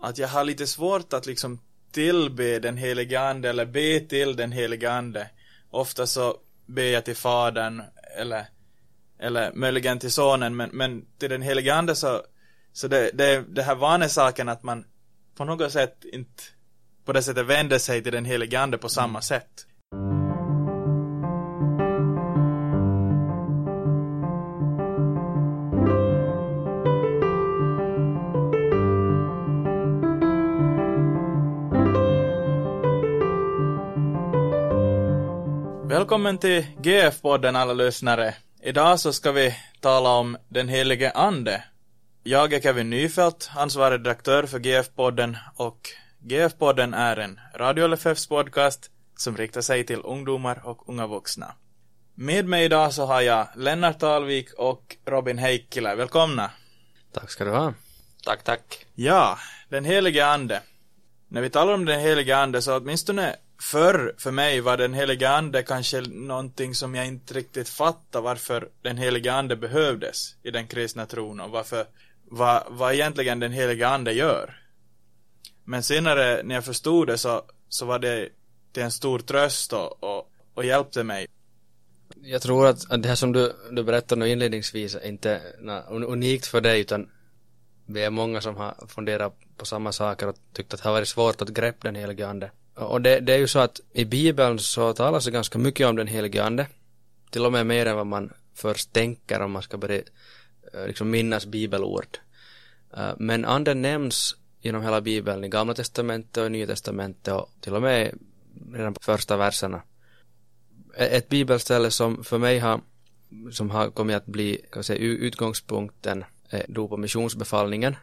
att jag har lite svårt att liksom tillbe den helige ande eller be till den helige ande. Ofta så ber jag till fadern eller, eller möjligen till sonen men, men till den helige ande så, så det, det, det här vanesaken att man på något sätt inte på det sättet vänder sig till den helige ande på samma mm. sätt. Välkommen till GF-podden alla lyssnare. Idag så ska vi tala om den helige ande. Jag är Kevin Nyfelt, ansvarig redaktör för GF-podden och GF-podden är en Radio LFFs podcast som riktar sig till ungdomar och unga vuxna. Med mig idag så har jag Lennart Alvik och Robin Heikkilä. Välkomna! Tack ska du ha. Tack, tack. Ja, den helige ande. När vi talar om den helige ande så åtminstone förr för mig var den helige ande kanske någonting som jag inte riktigt fattade varför den helige ande behövdes i den kristna tron och varför vad, vad egentligen den helige ande gör. Men senare när jag förstod det så, så var det till en stor tröst och, och, och hjälpte mig. Jag tror att, att det här som du, du berättade nu inledningsvis är inte na, unikt för dig utan vi är många som har funderat på samma saker och tyckt att det har varit svårt att greppa den helige ande. Och det, det är ju så att i Bibeln så talas det ganska mycket om den helige ande. Till och med mer än vad man först tänker om man ska börja eh, liksom minnas bibelord. Eh, men anden nämns genom hela bibeln i gamla testamentet och i nya testamentet och till och med redan på första verserna. E-, ett bibelställe som för mig har som har kommit att bli kan säga, utgångspunkten är dop och missionsbefallningen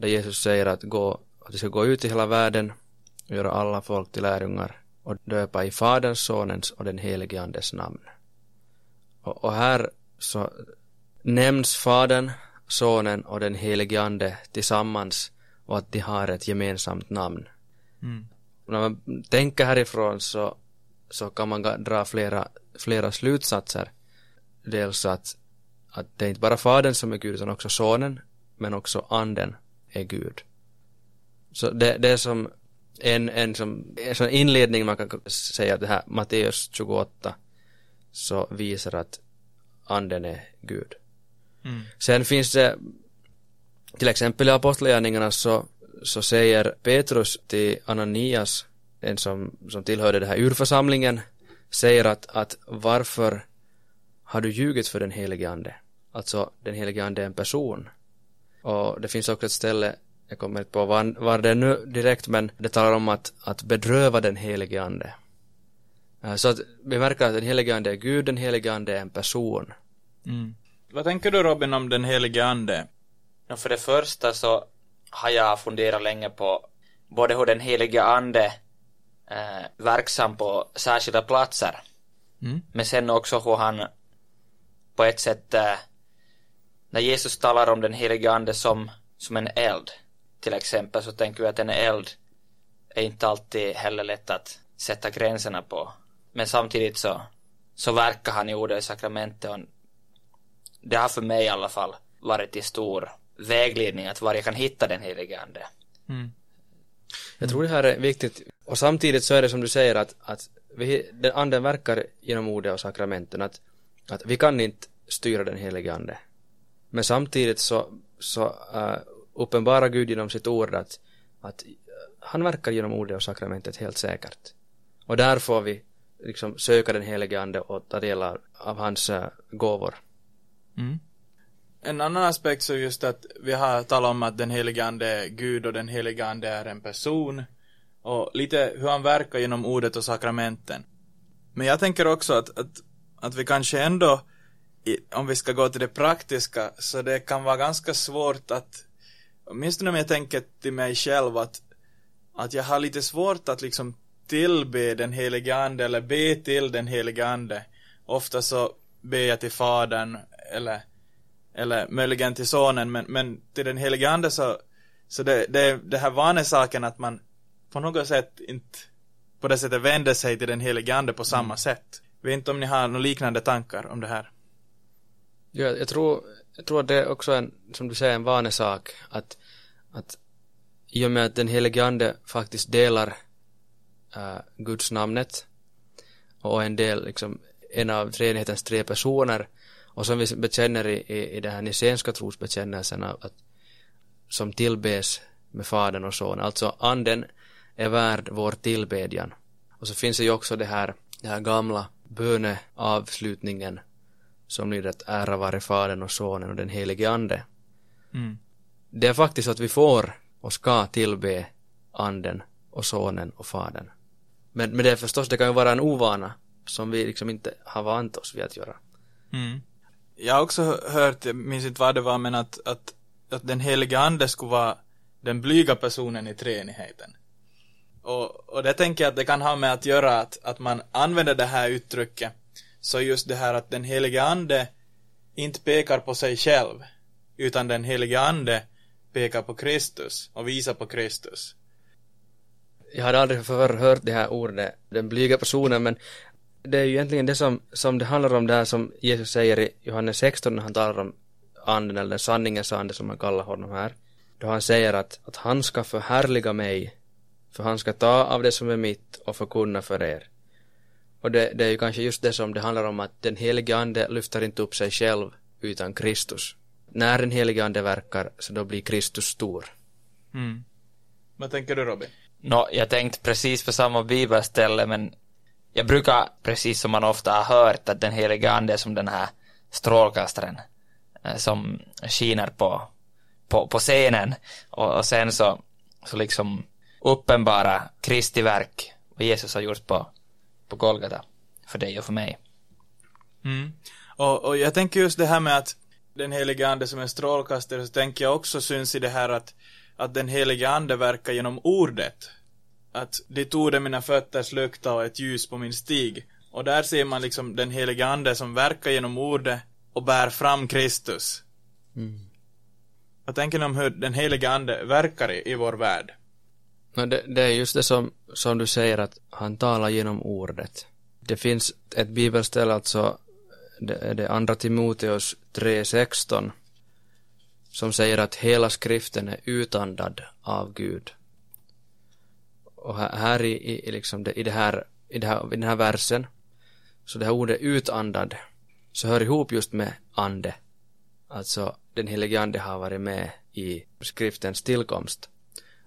där Jesus säger att gå att vi ska gå ut i hela världen och göra alla folk till lärjungar och döpa i Faderns, Sonens och den helige Andes namn. Och, och här så nämns Fadern, Sonen och den helige Ande tillsammans och att de har ett gemensamt namn. Mm. När man tänker härifrån så, så kan man dra flera, flera slutsatser. Dels att, att det är inte bara Fadern som är Gud utan också Sonen men också Anden är Gud. Så det, det är som en, en, som, en sån inledning man kan säga att det här Matteus 28 så visar att anden är Gud. Mm. Sen finns det till exempel i Apostlagärningarna så, så säger Petrus till Ananias, en som, som tillhörde den här urförsamlingen, säger att, att varför har du ljugit för den helige ande? Alltså den helige ande är en person. Och det finns också ett ställe jag kommer inte på var, var det nu direkt men det talar om att, att bedröva den helige ande. Eh, så att vi märker att den helige ande är Gud, den helige ande är en person. Mm. Vad tänker du Robin om den helige ande? Ja, för det första så har jag funderat länge på både hur den helige ande är eh, verksam på särskilda platser. Mm. Men sen också hur han på ett sätt eh, när Jesus talar om den helige ande som, som en eld till exempel så tänker vi att en eld är inte alltid heller lätt att sätta gränserna på. Men samtidigt så, så verkar han i ordet i sakramentet och det har för mig i alla fall varit till stor vägledning att var jag kan hitta den helige ande. Mm. Jag tror det här är viktigt och samtidigt så är det som du säger att, att vi, den anden verkar genom ordet och sakramenten att, att vi kan inte styra den helige ande. Men samtidigt så, så uh, uppenbarar Gud genom sitt ord att, att äh, han verkar genom ordet och sakramentet helt säkert. Och där får vi liksom söka den helige ande och ta del av, av hans uh, gåvor. Mm. En annan aspekt så just att vi har talat om att den helige ande är Gud och den helige ande är en person. Och lite hur han verkar genom ordet och sakramenten. Men jag tänker också att, att, att vi kanske ändå, om vi ska gå till det praktiska, så det kan vara ganska svårt att åtminstone om jag tänker till mig själv att, att jag har lite svårt att liksom tillbe den helige ande eller be till den helige ande. Ofta så ber jag till fadern eller, eller möjligen till sonen men, men till den helige ande så, så det, det, det här vanesaken att man på något sätt inte på det sättet vänder sig till den helige ande på samma mm. sätt. vet inte om ni har några liknande tankar om det här. Ja, jag tror, jag tror att det är också en, som du säger, en vanesak att, att i och med att den helige ande faktiskt delar äh, Guds namnet och en del liksom en av treenighetens tre personer och som vi bekänner i, i, i den här nicenska trosbekännelsen att, som tillbes med Fadern och Sonen, alltså anden är värd vår tillbedjan. Och så finns det ju också det här, det här gamla böneavslutningen som lyder att ära vare Fadern och Sonen och den helige Ande. Mm. Det är faktiskt så att vi får och ska tillbe Anden och Sonen och Fadern. Men, men det är förstås, det kan ju vara en ovana som vi liksom inte har vant oss vid att göra. Mm. Jag har också hört, jag minns inte vad det var, men att, att, att den heliga ande skulle vara den blyga personen i treenigheten. Och, och det tänker jag att det kan ha med att göra att, att man använder det här uttrycket så just det här att den heliga ande inte pekar på sig själv utan den heliga ande pekar på Kristus och visar på Kristus. Jag hade aldrig förr hört det här ordet, den blyga personen, men det är ju egentligen det som, som det handlar om där som Jesus säger i Johannes 16 när han talar om anden eller den sanningens ande som man kallar honom här. Då han säger att, att han ska förhärliga mig för han ska ta av det som är mitt och förkunna för er. Och det, det är ju kanske just det som det handlar om att den helige ande lyfter inte upp sig själv utan Kristus. När den helige ande verkar så då blir Kristus stor. Mm. Vad tänker du Robin? Nå, jag tänkte precis på samma bibelställe men jag brukar, precis som man ofta har hört, att den helige ande är som den här strålkastaren eh, som skiner på, på, på scenen och, och sen så, så liksom uppenbara Kristi verk, vad Jesus har gjort på, på Golgata, för dig och för mig. Mm. Och, och jag tänker just det här med att den helige ande som en strålkastare, så tänker jag också syns i det här att, att den helige ande verkar genom ordet. Att ditt ord är mina fötters lukta och ett ljus på min stig. Och där ser man liksom den helige ande som verkar genom ordet och bär fram Kristus. Mm. Vad tänker ni om hur den helige ande verkar i, i vår värld? No, det, det, är just det som, som du säger att han talar genom ordet. Det finns ett bibelställe, alltså det är det andra Timoteus 3.16 som säger att hela skriften är utandad av Gud. Och här, här i, i, liksom det, i, det här, i, det här, i den här versen så det här ordet utandad så hör ihop just med ande. Alltså den helige ande har varit med i skriftens tillkomst.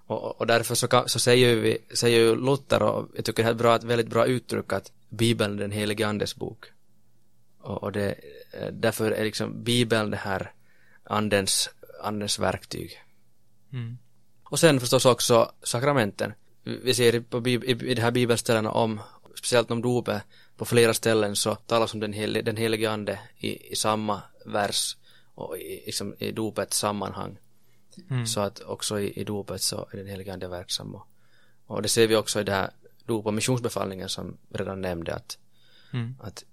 Och, och därför så, kan, så säger vi, säger ju Luther och jag tycker det är ett, bra, ett väldigt bra uttryck att Bibeln är den helige andes bok. Och, och det, därför är liksom Bibeln det här andens, andens verktyg. Mm. Och sen förstås också sakramenten. Vi ser på, i, i de här bibelställena om, speciellt om dopet, på flera ställen så talas om den, hel, den helige ande i, i samma vers och i, liksom, i dopets sammanhang. Mm. Så att också i, i dopet så är den helige ande verksam och, och det ser vi också i det här dop och missionsbefallningen som redan nämnde att, mm. att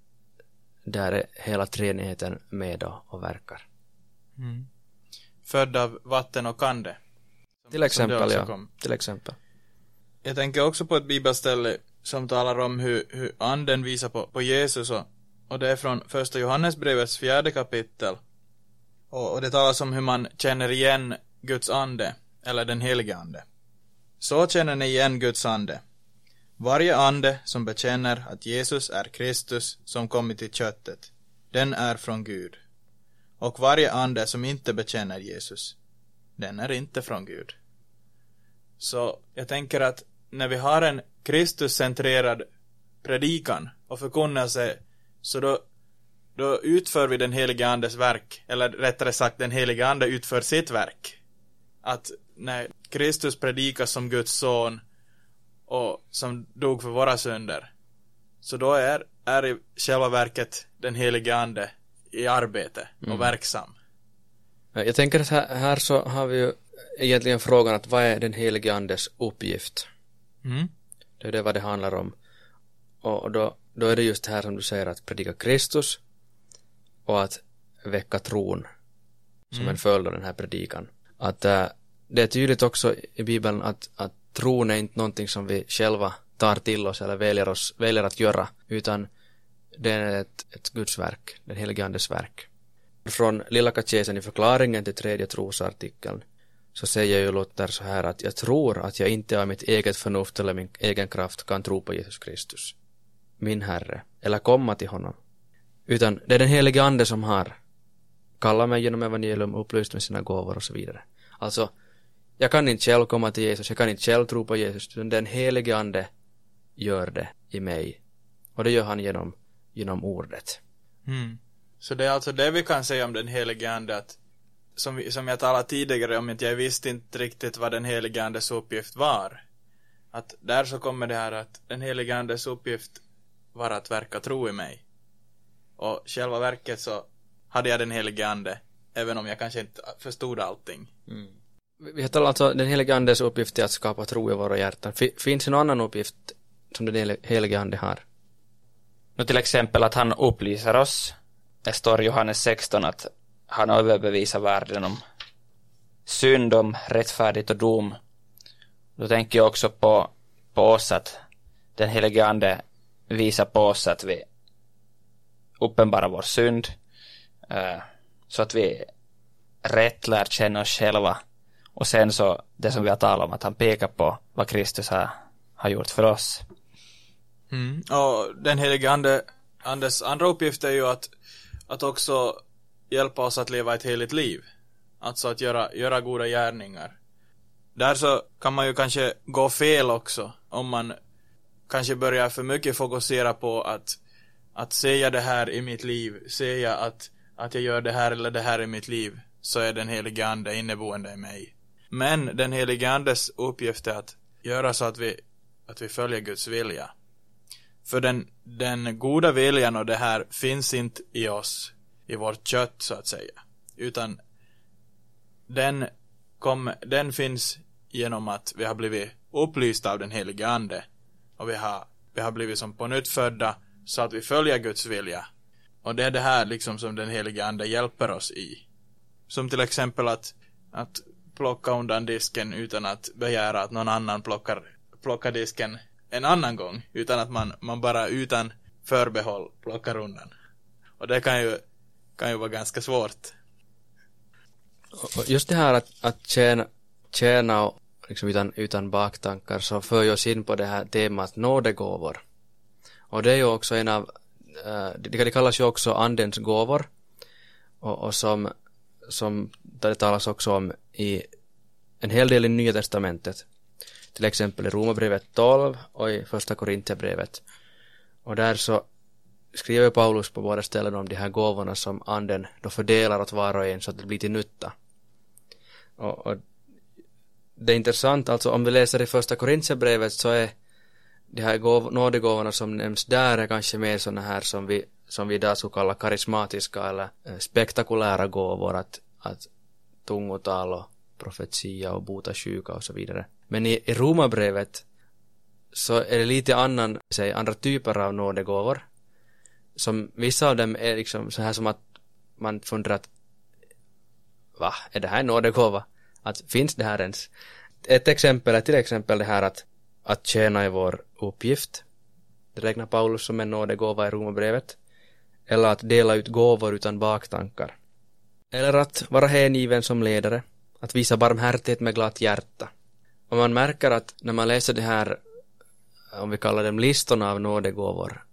där är hela treenigheten med och, och verkar. Mm. Född av vatten och ande. Till exempel, ja. Kom. Till exempel. Jag tänker också på ett bibelställe som talar om hur, hur anden visar på, på Jesus och, och det är från första Johannesbrevets fjärde kapitel. Och, och det talas om hur man känner igen Guds ande, eller den helige ande. Så känner ni igen Guds ande. Varje ande som bekänner att Jesus är Kristus som kommit i köttet, den är från Gud. Och varje ande som inte bekänner Jesus, den är inte från Gud. Så jag tänker att när vi har en Kristuscentrerad predikan och förkunnelse, så då, då utför vi den helige andes verk, eller rättare sagt den helige ande utför sitt verk att när Kristus predikas som Guds son och som dog för våra synder så då är, är i själva verket den helige ande i arbete och mm. verksam. Jag tänker att här, här, så har vi ju egentligen frågan att vad är den helige andes uppgift? Mm. Det är det vad det handlar om. Och då, då är det just här som du säger att predika Kristus och att väcka tron som mm. en följd av den här predikan att äh, det är tydligt också i Bibeln att, att tron är inte någonting som vi själva tar till oss eller väljer, oss, väljer att göra, utan det är ett, ett Guds verk, den helige Andes verk. Från Lilla katekesen i förklaringen till tredje trosartikeln så säger ju Luther så här att jag tror att jag inte av mitt eget förnuft eller min egen kraft kan tro på Jesus Kristus, min Herre, eller komma till honom. Utan det är den helige Ande som har kalla mig genom evangelium, upplyst med sina gåvor och så vidare. Alltså, jag kan inte själv komma till Jesus, jag kan inte själv tro på Jesus, utan den helige Ande gör det i mig. Och det gör han genom, genom ordet. Mm. Så det är alltså det vi kan säga om den helige Ande att som, som jag talade tidigare om, att jag visste inte riktigt vad den helige Andes uppgift var. Att där så kommer det här att den helige Andes uppgift var att verka tro i mig. Och själva verket så hade jag den helige Ande, även om jag kanske inte förstod allting. Mm. Vi har alltså den helige Andes uppgift är att skapa tro i våra hjärtan. Finns det någon annan uppgift som den helige Ande har? Nu till exempel att han upplyser oss. Det står i Johannes 16 att han överbevisar världen om synd, om rättfärdigt och dom. Då tänker jag också på, på oss att den helige Ande visar på oss att vi uppenbarar vår synd så att vi rätt lär känna oss själva och sen så det som vi har talat om att han pekar på vad Kristus har, har gjort för oss. Mm. Och den helige ande, Andes andra uppgift är ju att, att också hjälpa oss att leva ett heligt liv. Alltså att göra, göra goda gärningar. Där så kan man ju kanske gå fel också om man kanske börjar för mycket fokusera på att att säga det här i mitt liv, säga att, att jag gör det här eller det här i mitt liv, så är den helige ande inneboende i mig. Men den helige andes uppgift är att göra så att vi, att vi följer Guds vilja. För den, den goda viljan och det här finns inte i oss, i vårt kött så att säga. Utan den, kom, den finns genom att vi har blivit upplysta av den helige ande. Och vi har, vi har blivit som på nytt födda så att vi följer Guds vilja. Och det är det här liksom som den heliga ande hjälper oss i. Som till exempel att, att plocka undan disken utan att begära att någon annan plockar, plockar disken en annan gång. Utan att man, man bara utan förbehåll plockar undan. Och det kan ju, kan ju vara ganska svårt. Och just det här att, att tjäna, tjäna och liksom utan, utan baktankar så för ju oss in på det här temat nådegåvor. Och det är ju också en av, äh, det kallas ju också andens gåvor. Och, och som, som det talas också om i en hel del i Nya Testamentet. Till exempel i Romarbrevet 12 och i Första Korinthierbrevet. Och där så skriver Paulus på båda ställen om de här gåvorna som anden då fördelar åt var och en så att det blir till nytta. Och, och det är intressant, alltså om vi läser i Första Korinthierbrevet så är de här gåv, nådegåvorna som nämns där är kanske mer sådana här som vi, som vi idag skulle kalla karismatiska eller eh, spektakulära gåvor, att, att tungotal och profetia och bota sjuka och så vidare. Men i, i romabrevet så är det lite annan, säg, andra typer av nådegåvor. Som vissa av dem är liksom så här som att man funderar att va, är det här en nådegåva? Att finns det här ens? Ett exempel är till exempel det här att att tjäna i vår uppgift. Det räknar Paulus som en nådegåva i Romarbrevet. Eller att dela ut gåvor utan baktankar. Eller att vara hängiven som ledare. Att visa barmhärtighet med glatt hjärta. Och man märker att när man läser det här, om vi kallar dem listorna av nådegåvor,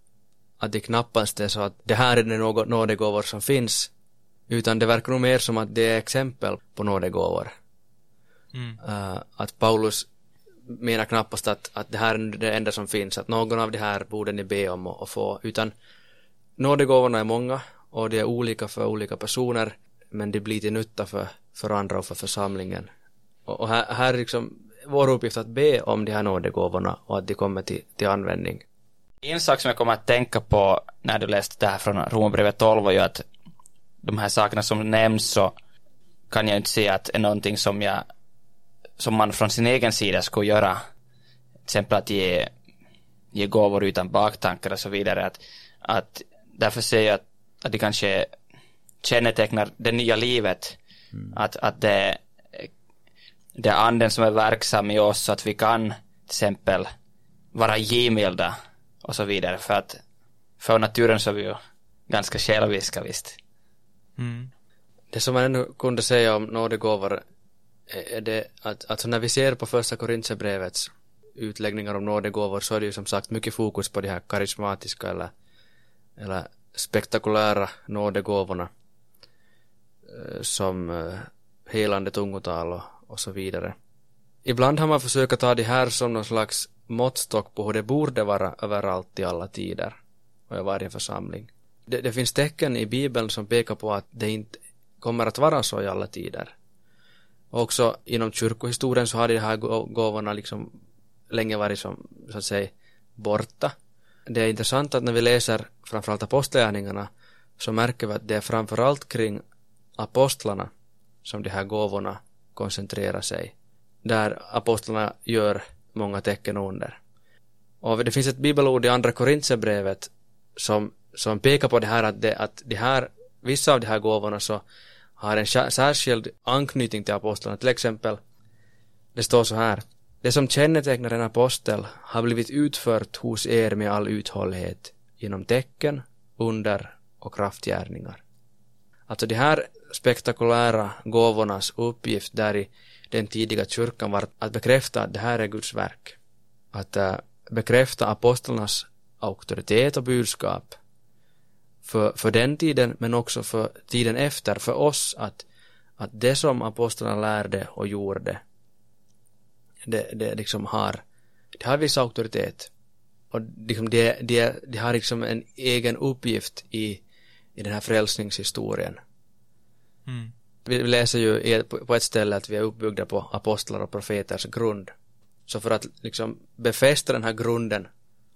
att det knappast är så att det här är de nådegåvor som finns, utan det verkar nog mer som att det är exempel på nådegåvor. Mm. Uh, att Paulus menar knappast att, att det här är det enda som finns, att någon av de här borde ni be om att få, utan nådegåvorna är många och de är olika för olika personer, men de blir till nytta för, för andra och för församlingen. Och, och här, här är liksom vår uppgift att be om de här nådegåvorna och att de kommer till, till användning. En sak som jag kommer att tänka på när du läste det här från Romarbrevet 12 var ju att de här sakerna som nämns så kan jag inte se att är någonting som jag som man från sin egen sida skulle göra. Till exempel att ge, ge gåvor utan baktankar och så vidare. Att, att därför säger jag att, att det kanske kännetecknar det nya livet. Mm. Att, att det, det är anden som är verksam i oss så att vi kan till exempel vara givmilda och så vidare. För att för naturen så är vi ju ganska själviska visst. Mm. Det som man ännu kunde säga om nådegåvor är det att, alltså när vi ser på första Korintierbrevets utläggningar om nådegåvor så är det ju som sagt mycket fokus på de här karismatiska eller, eller spektakulära nådegåvorna som helande tungotal och, och så vidare. Ibland har man försökt ta det här som någon slags måttstock på hur det borde vara överallt i alla tider och i varje församling. Det, det finns tecken i Bibeln som pekar på att det inte kommer att vara så i alla tider. Och också inom kyrkohistorien så har de här gåvorna liksom länge varit som, så att säga, borta. Det är intressant att när vi läser framförallt apostlagärningarna så märker vi att det är framförallt kring apostlarna som de här gåvorna koncentrerar sig. Där apostlarna gör många tecken under. Och det finns ett bibelord i andra Korintierbrevet som, som pekar på det här att, det, att de här, vissa av de här gåvorna så har en särskild anknytning till apostlarna. Till exempel, det står så här. Det som kännetecknar en apostel har blivit utfört hos er med all uthållighet genom tecken, under och kraftgärningar. Alltså de här spektakulära gåvornas uppgift där i den tidiga kyrkan var att bekräfta att det här är Guds verk. Att äh, bekräfta apostlarnas auktoritet och budskap för, för den tiden men också för tiden efter för oss att, att det som apostlarna lärde och gjorde det, det liksom har det har viss auktoritet. Och liksom det, det, det har liksom en egen uppgift i, i den här frälsningshistorien. Mm. vi, läser ju på, på ett ställe att vi är uppbyggda på apostlar och profeters grund. Så för att liksom befästa den här grunden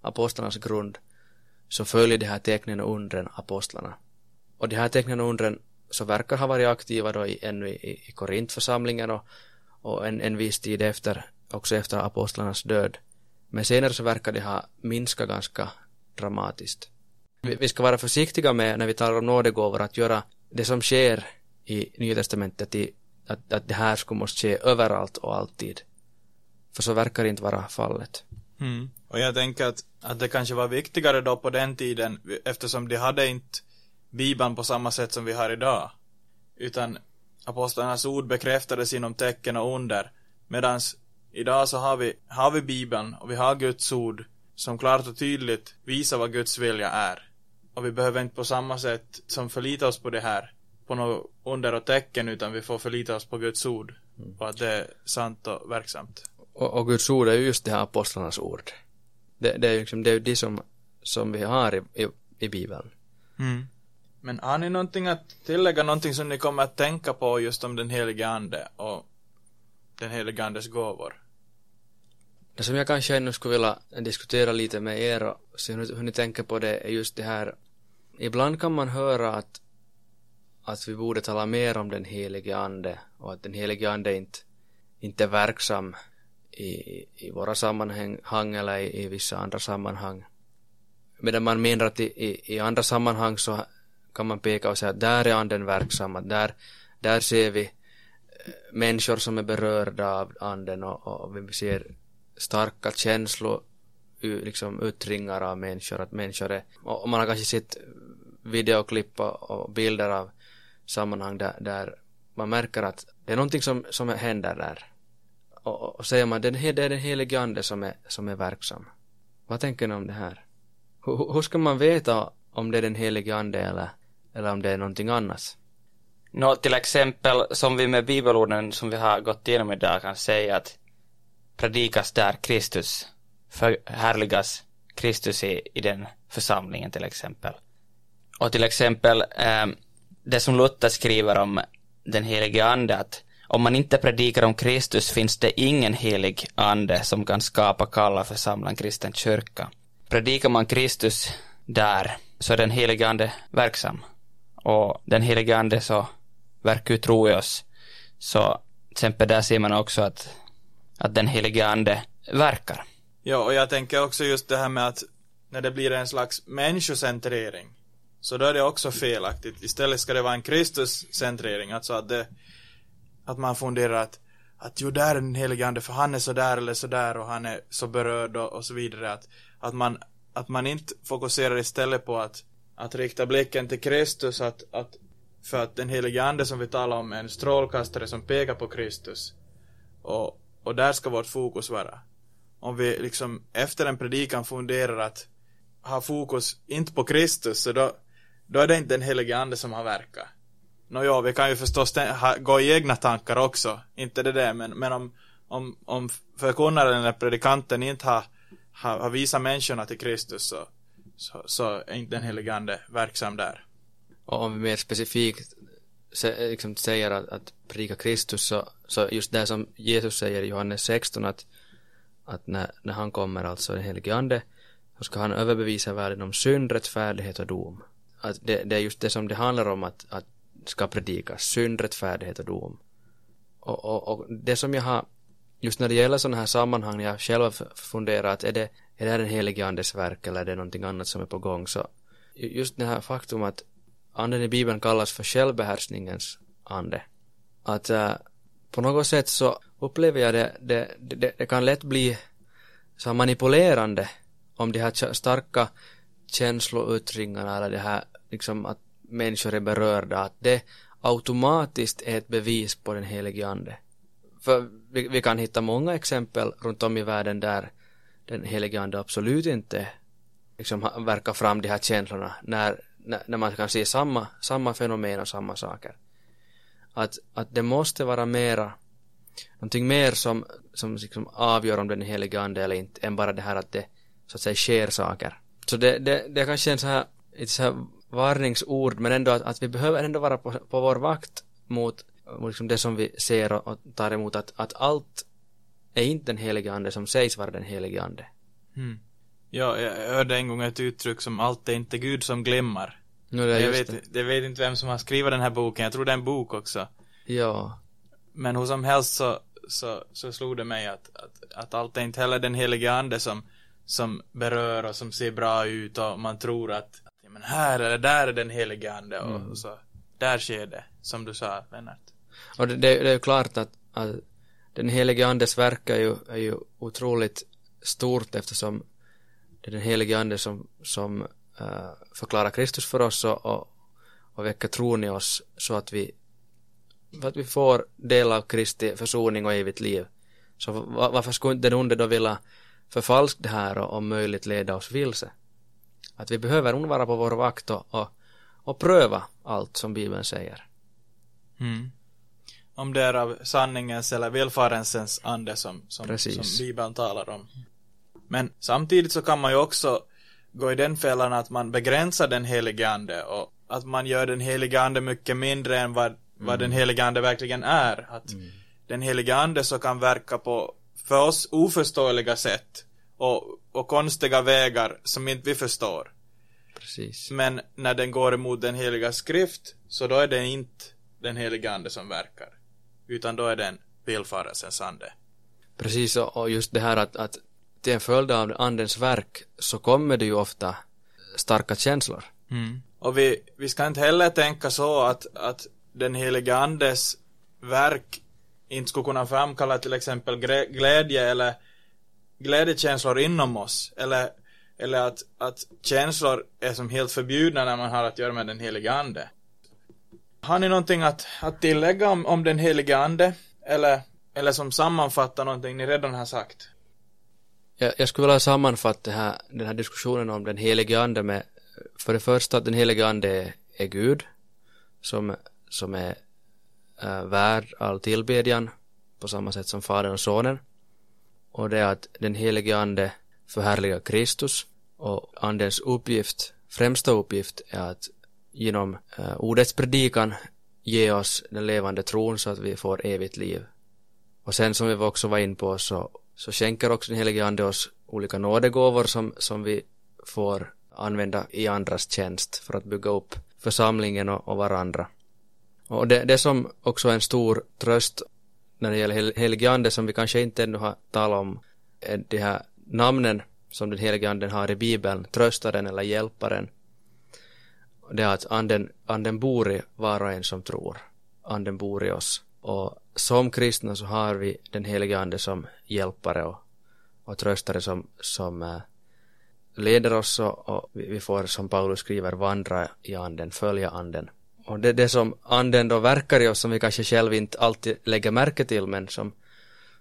apostlarnas grund så följer de här tecknen och undren apostlarna. Och de här tecknen och undren så verkar ha varit aktiva då i, ännu i, i Korintförsamlingen och, och en, en viss tid efter, också efter apostlarnas död. Men senare så verkar det ha minskat ganska dramatiskt. Vi, vi ska vara försiktiga med när vi talar om nådegåvor att göra det som sker i Nya Testamentet i, att, att det här skulle måste ske överallt och alltid. För så verkar det inte vara fallet. Mm. Och jag tänker att, att det kanske var viktigare då på den tiden eftersom de hade inte Bibeln på samma sätt som vi har idag. Utan apostlarnas ord bekräftades inom tecken och under. Medans idag så har vi, har vi Bibeln och vi har Guds ord som klart och tydligt visar vad Guds vilja är. Och vi behöver inte på samma sätt som förlita oss på det här, på något under och tecken, utan vi får förlita oss på Guds ord. Och att det är sant och verksamt. Och, och Guds ord är ju just det här apostlarnas ord. Det, det är ju liksom, det, är det som, som vi har i, i, i Bibeln. Mm. Men har ni någonting att tillägga, någonting som ni kommer att tänka på just om den helige ande och den helige andes gåvor? Det som jag kanske ännu skulle vilja diskutera lite med er och se hur, hur ni tänker på det är just det här Ibland kan man höra att att vi borde tala mer om den helige ande och att den helige ande inte, inte är verksam i, i våra sammanhang eller i, i vissa andra sammanhang. Medan man menar att i, i, i andra sammanhang så kan man peka och säga att där är anden verksam, att där, där ser vi eh, människor som är berörda av anden och, och vi ser starka känslor liksom yttringar av människor, att människor är, och man har kanske sett videoklipp och bilder av sammanhang där, där man märker att det är någonting som, som händer där och, och säger man det är den helige ande som är, som är verksam. Vad tänker ni om det här? Hur, hur ska man veta om det är den helige ande eller, eller om det är någonting annat? Nå, till exempel som vi med bibelorden som vi har gått igenom idag kan säga att predikas där Kristus, förhärligas Kristus i, i den församlingen till exempel. Och till exempel eh, det som Luther skriver om den helige ande att om man inte predikar om Kristus finns det ingen helig ande som kan skapa kalla församlan kristen kyrka. Predikar man Kristus där så är den helige ande verksam. Och den helige ande så verkar ju tro i oss. Så till exempel där ser man också att, att den helige ande verkar. Ja, och jag tänker också just det här med att när det blir en slags människocentrering så då är det också felaktigt. Istället ska det vara en Kristuscentrering, alltså att det att man funderar att, att jo, där är den helige ande för han är så där eller så där och han är så berörd och, och så vidare. Att, att, man, att man inte fokuserar istället på att, att rikta blicken till Kristus, att, att för att den helige ande som vi talar om är en strålkastare som pekar på Kristus. Och, och där ska vårt fokus vara. Om vi liksom efter en predikan funderar att ha fokus inte på Kristus, så då, då är det inte den helige ande som har verkat. Nåja, vi kan ju förstås ha, gå i egna tankar också, inte det där, men, men om, om, om förkunnaren eller predikanten inte har, har, har visat människorna till Kristus så, så, så är inte den helige ande verksam där. Och om vi mer specifikt liksom säger att, att predika Kristus så, så just det som Jesus säger i Johannes 16 att, att när, när han kommer alltså den helige ande så ska han överbevisa världen om synd, rättfärdighet och dom. Att det, det är just det som det handlar om att, att ska predikas, synd, rättfärdighet och dom. Och, och, och det som jag har, just när det gäller sådana här sammanhang, jag själv funderar att är det, är det här den helige andes verk eller är det någonting annat som är på gång, så just det här faktum att anden i bibeln kallas för självbehärskningens ande. Att äh, på något sätt så upplever jag det, det, det, det kan lätt bli så manipulerande om de här starka känslouttringarna eller det här liksom att människor är berörda, att det automatiskt är ett bevis på den helige ande. För vi, vi, kan hitta många exempel runt om i världen där den helige ande absolut inte liksom verkar fram de här känslorna när, när, när man kan se samma, samma fenomen och samma saker. Att, att det måste vara mera någonting mer som, som liksom avgör om den är helig ande eller inte än bara det här att det så att säga sker saker. Så det, det, det är kanske en så här, lite så här varningsord men ändå att, att vi behöver ändå vara på, på vår vakt mot, liksom det som vi ser och, och tar emot att, att allt är inte den helige ande som sägs vara den helige ande. Mm. Ja, jag hörde en gång ett uttryck som allt är inte Gud som glömmer. No, jag, vet, det. jag vet inte vem som har skrivit den här boken, jag tror det är en bok också. Ja. Men hur som helst så, så, så slog det mig att, att, att allt är inte heller den helige ande som, som berör och som ser bra ut och man tror att men här eller där är den helige ande och, mm. och så där sker det, som du sa Lennart. Och det, det, är ju klart att, att den helige andes verk är ju, är ju otroligt stort eftersom det är den helige ande som, som uh, förklarar Kristus för oss och, och, och väcker tron i oss så att vi att vi får del av Kristi försoning och evigt liv. Så varför skulle inte den onde då vilja förfalska det här och om möjligt leda oss vilse? Att vi behöver nog vara på vår vakt och, och, och pröva allt som Bibeln säger. Mm. Om det är av sanningens eller villfarelsens ande som, som, som Bibeln talar om. Men samtidigt så kan man ju också gå i den fällan att man begränsar den helige ande och att man gör den helige ande mycket mindre än vad, vad den mm. helige ande verkligen är. Att mm. den helige ande så kan verka på för oss oförståeliga sätt och, och konstiga vägar som inte vi förstår. Precis. Men när den går emot den heliga skrift så då är det inte den heliga ande som verkar. Utan då är den villfarelsens ande. Precis och just det här att, att till en följd av andens verk så kommer det ju ofta starka känslor. Mm. Och vi, vi ska inte heller tänka så att, att den heliga andes verk inte skulle kunna framkalla till exempel glädje eller glädjekänslor inom oss. Eller, eller att, att känslor är som helt förbjudna när man har att göra med den heliga ande. Har ni någonting att, att tillägga om, om den heliga ande? Eller, eller som sammanfattar någonting ni redan har sagt? Jag, jag skulle vilja sammanfatta här, den här diskussionen om den helige ande med för det första att den helige ande är, är Gud som, som är äh, värd all tillbedjan på samma sätt som Fadern och Sonen och det är att den helige ande förhärligar Kristus och andens uppgift, främsta uppgift är att genom eh, ordets predikan ge oss den levande tron så att vi får evigt liv. Och sen som vi också var in på så så skänker också den helige ande oss olika nådegåvor som, som vi får använda i andras tjänst för att bygga upp församlingen och, och varandra. Och det, det som också är en stor tröst när det gäller helige ande som vi kanske inte ännu har talat om eh, de här namnen som den helige anden har i bibeln, tröstaren eller hjälparen. Det är att anden, anden bor i var och en som tror. Anden bor i oss. Och som kristna så har vi den helige ande som hjälpare och, och tröstare som, som äh, leder oss och, och vi får som Paulus skriver vandra i anden, följa anden. Och det, det som anden då verkar i oss som vi kanske själv inte alltid lägger märke till men som,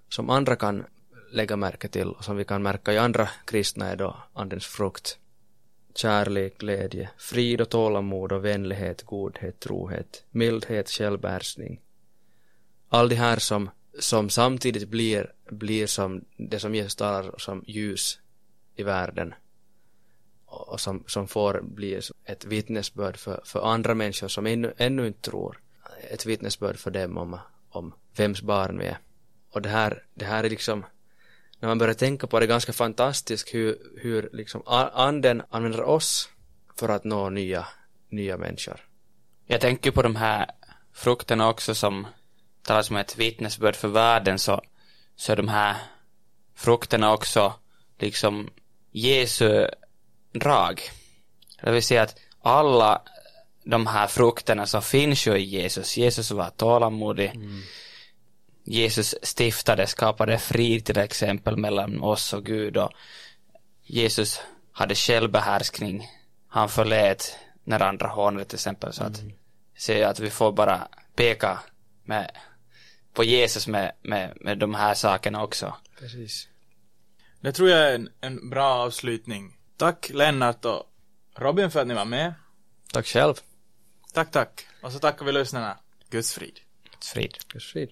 som andra kan lägga märke till och som vi kan märka i andra kristna är då andens frukt. Kärlek, glädje, frid och tålamod och vänlighet, godhet, trohet, mildhet, självbehärskning. All det här som, som samtidigt blir, blir som det som Jesus talar som ljus i världen och som, som får bli ett vittnesbörd för, för andra människor som ännu, ännu inte tror. Ett vittnesbörd för dem om, om vems barn vi är. Och det här, det här är liksom, när man börjar tänka på det, ganska fantastiskt hur, hur liksom anden använder oss för att nå nya, nya människor. Jag tänker på de här frukterna också som talas om ett vittnesbörd för världen så, så är de här frukterna också liksom Jesu drag. Det vill säga att alla de här frukterna som finns ju i Jesus. Jesus var tålamodig. Mm. Jesus stiftade, skapade frid till exempel mellan oss och Gud och Jesus hade självbehärskning. Han förlät när andra hånade till exempel så att mm. se att vi får bara peka med, på Jesus med, med, med de här sakerna också. Precis. Det tror jag är en, en bra avslutning. Tack Lennart och Robin för att ni var med. Tack själv. Tack, tack. Och så tackar vi lyssnarna. Guds frid. Guds frid. Guds frid.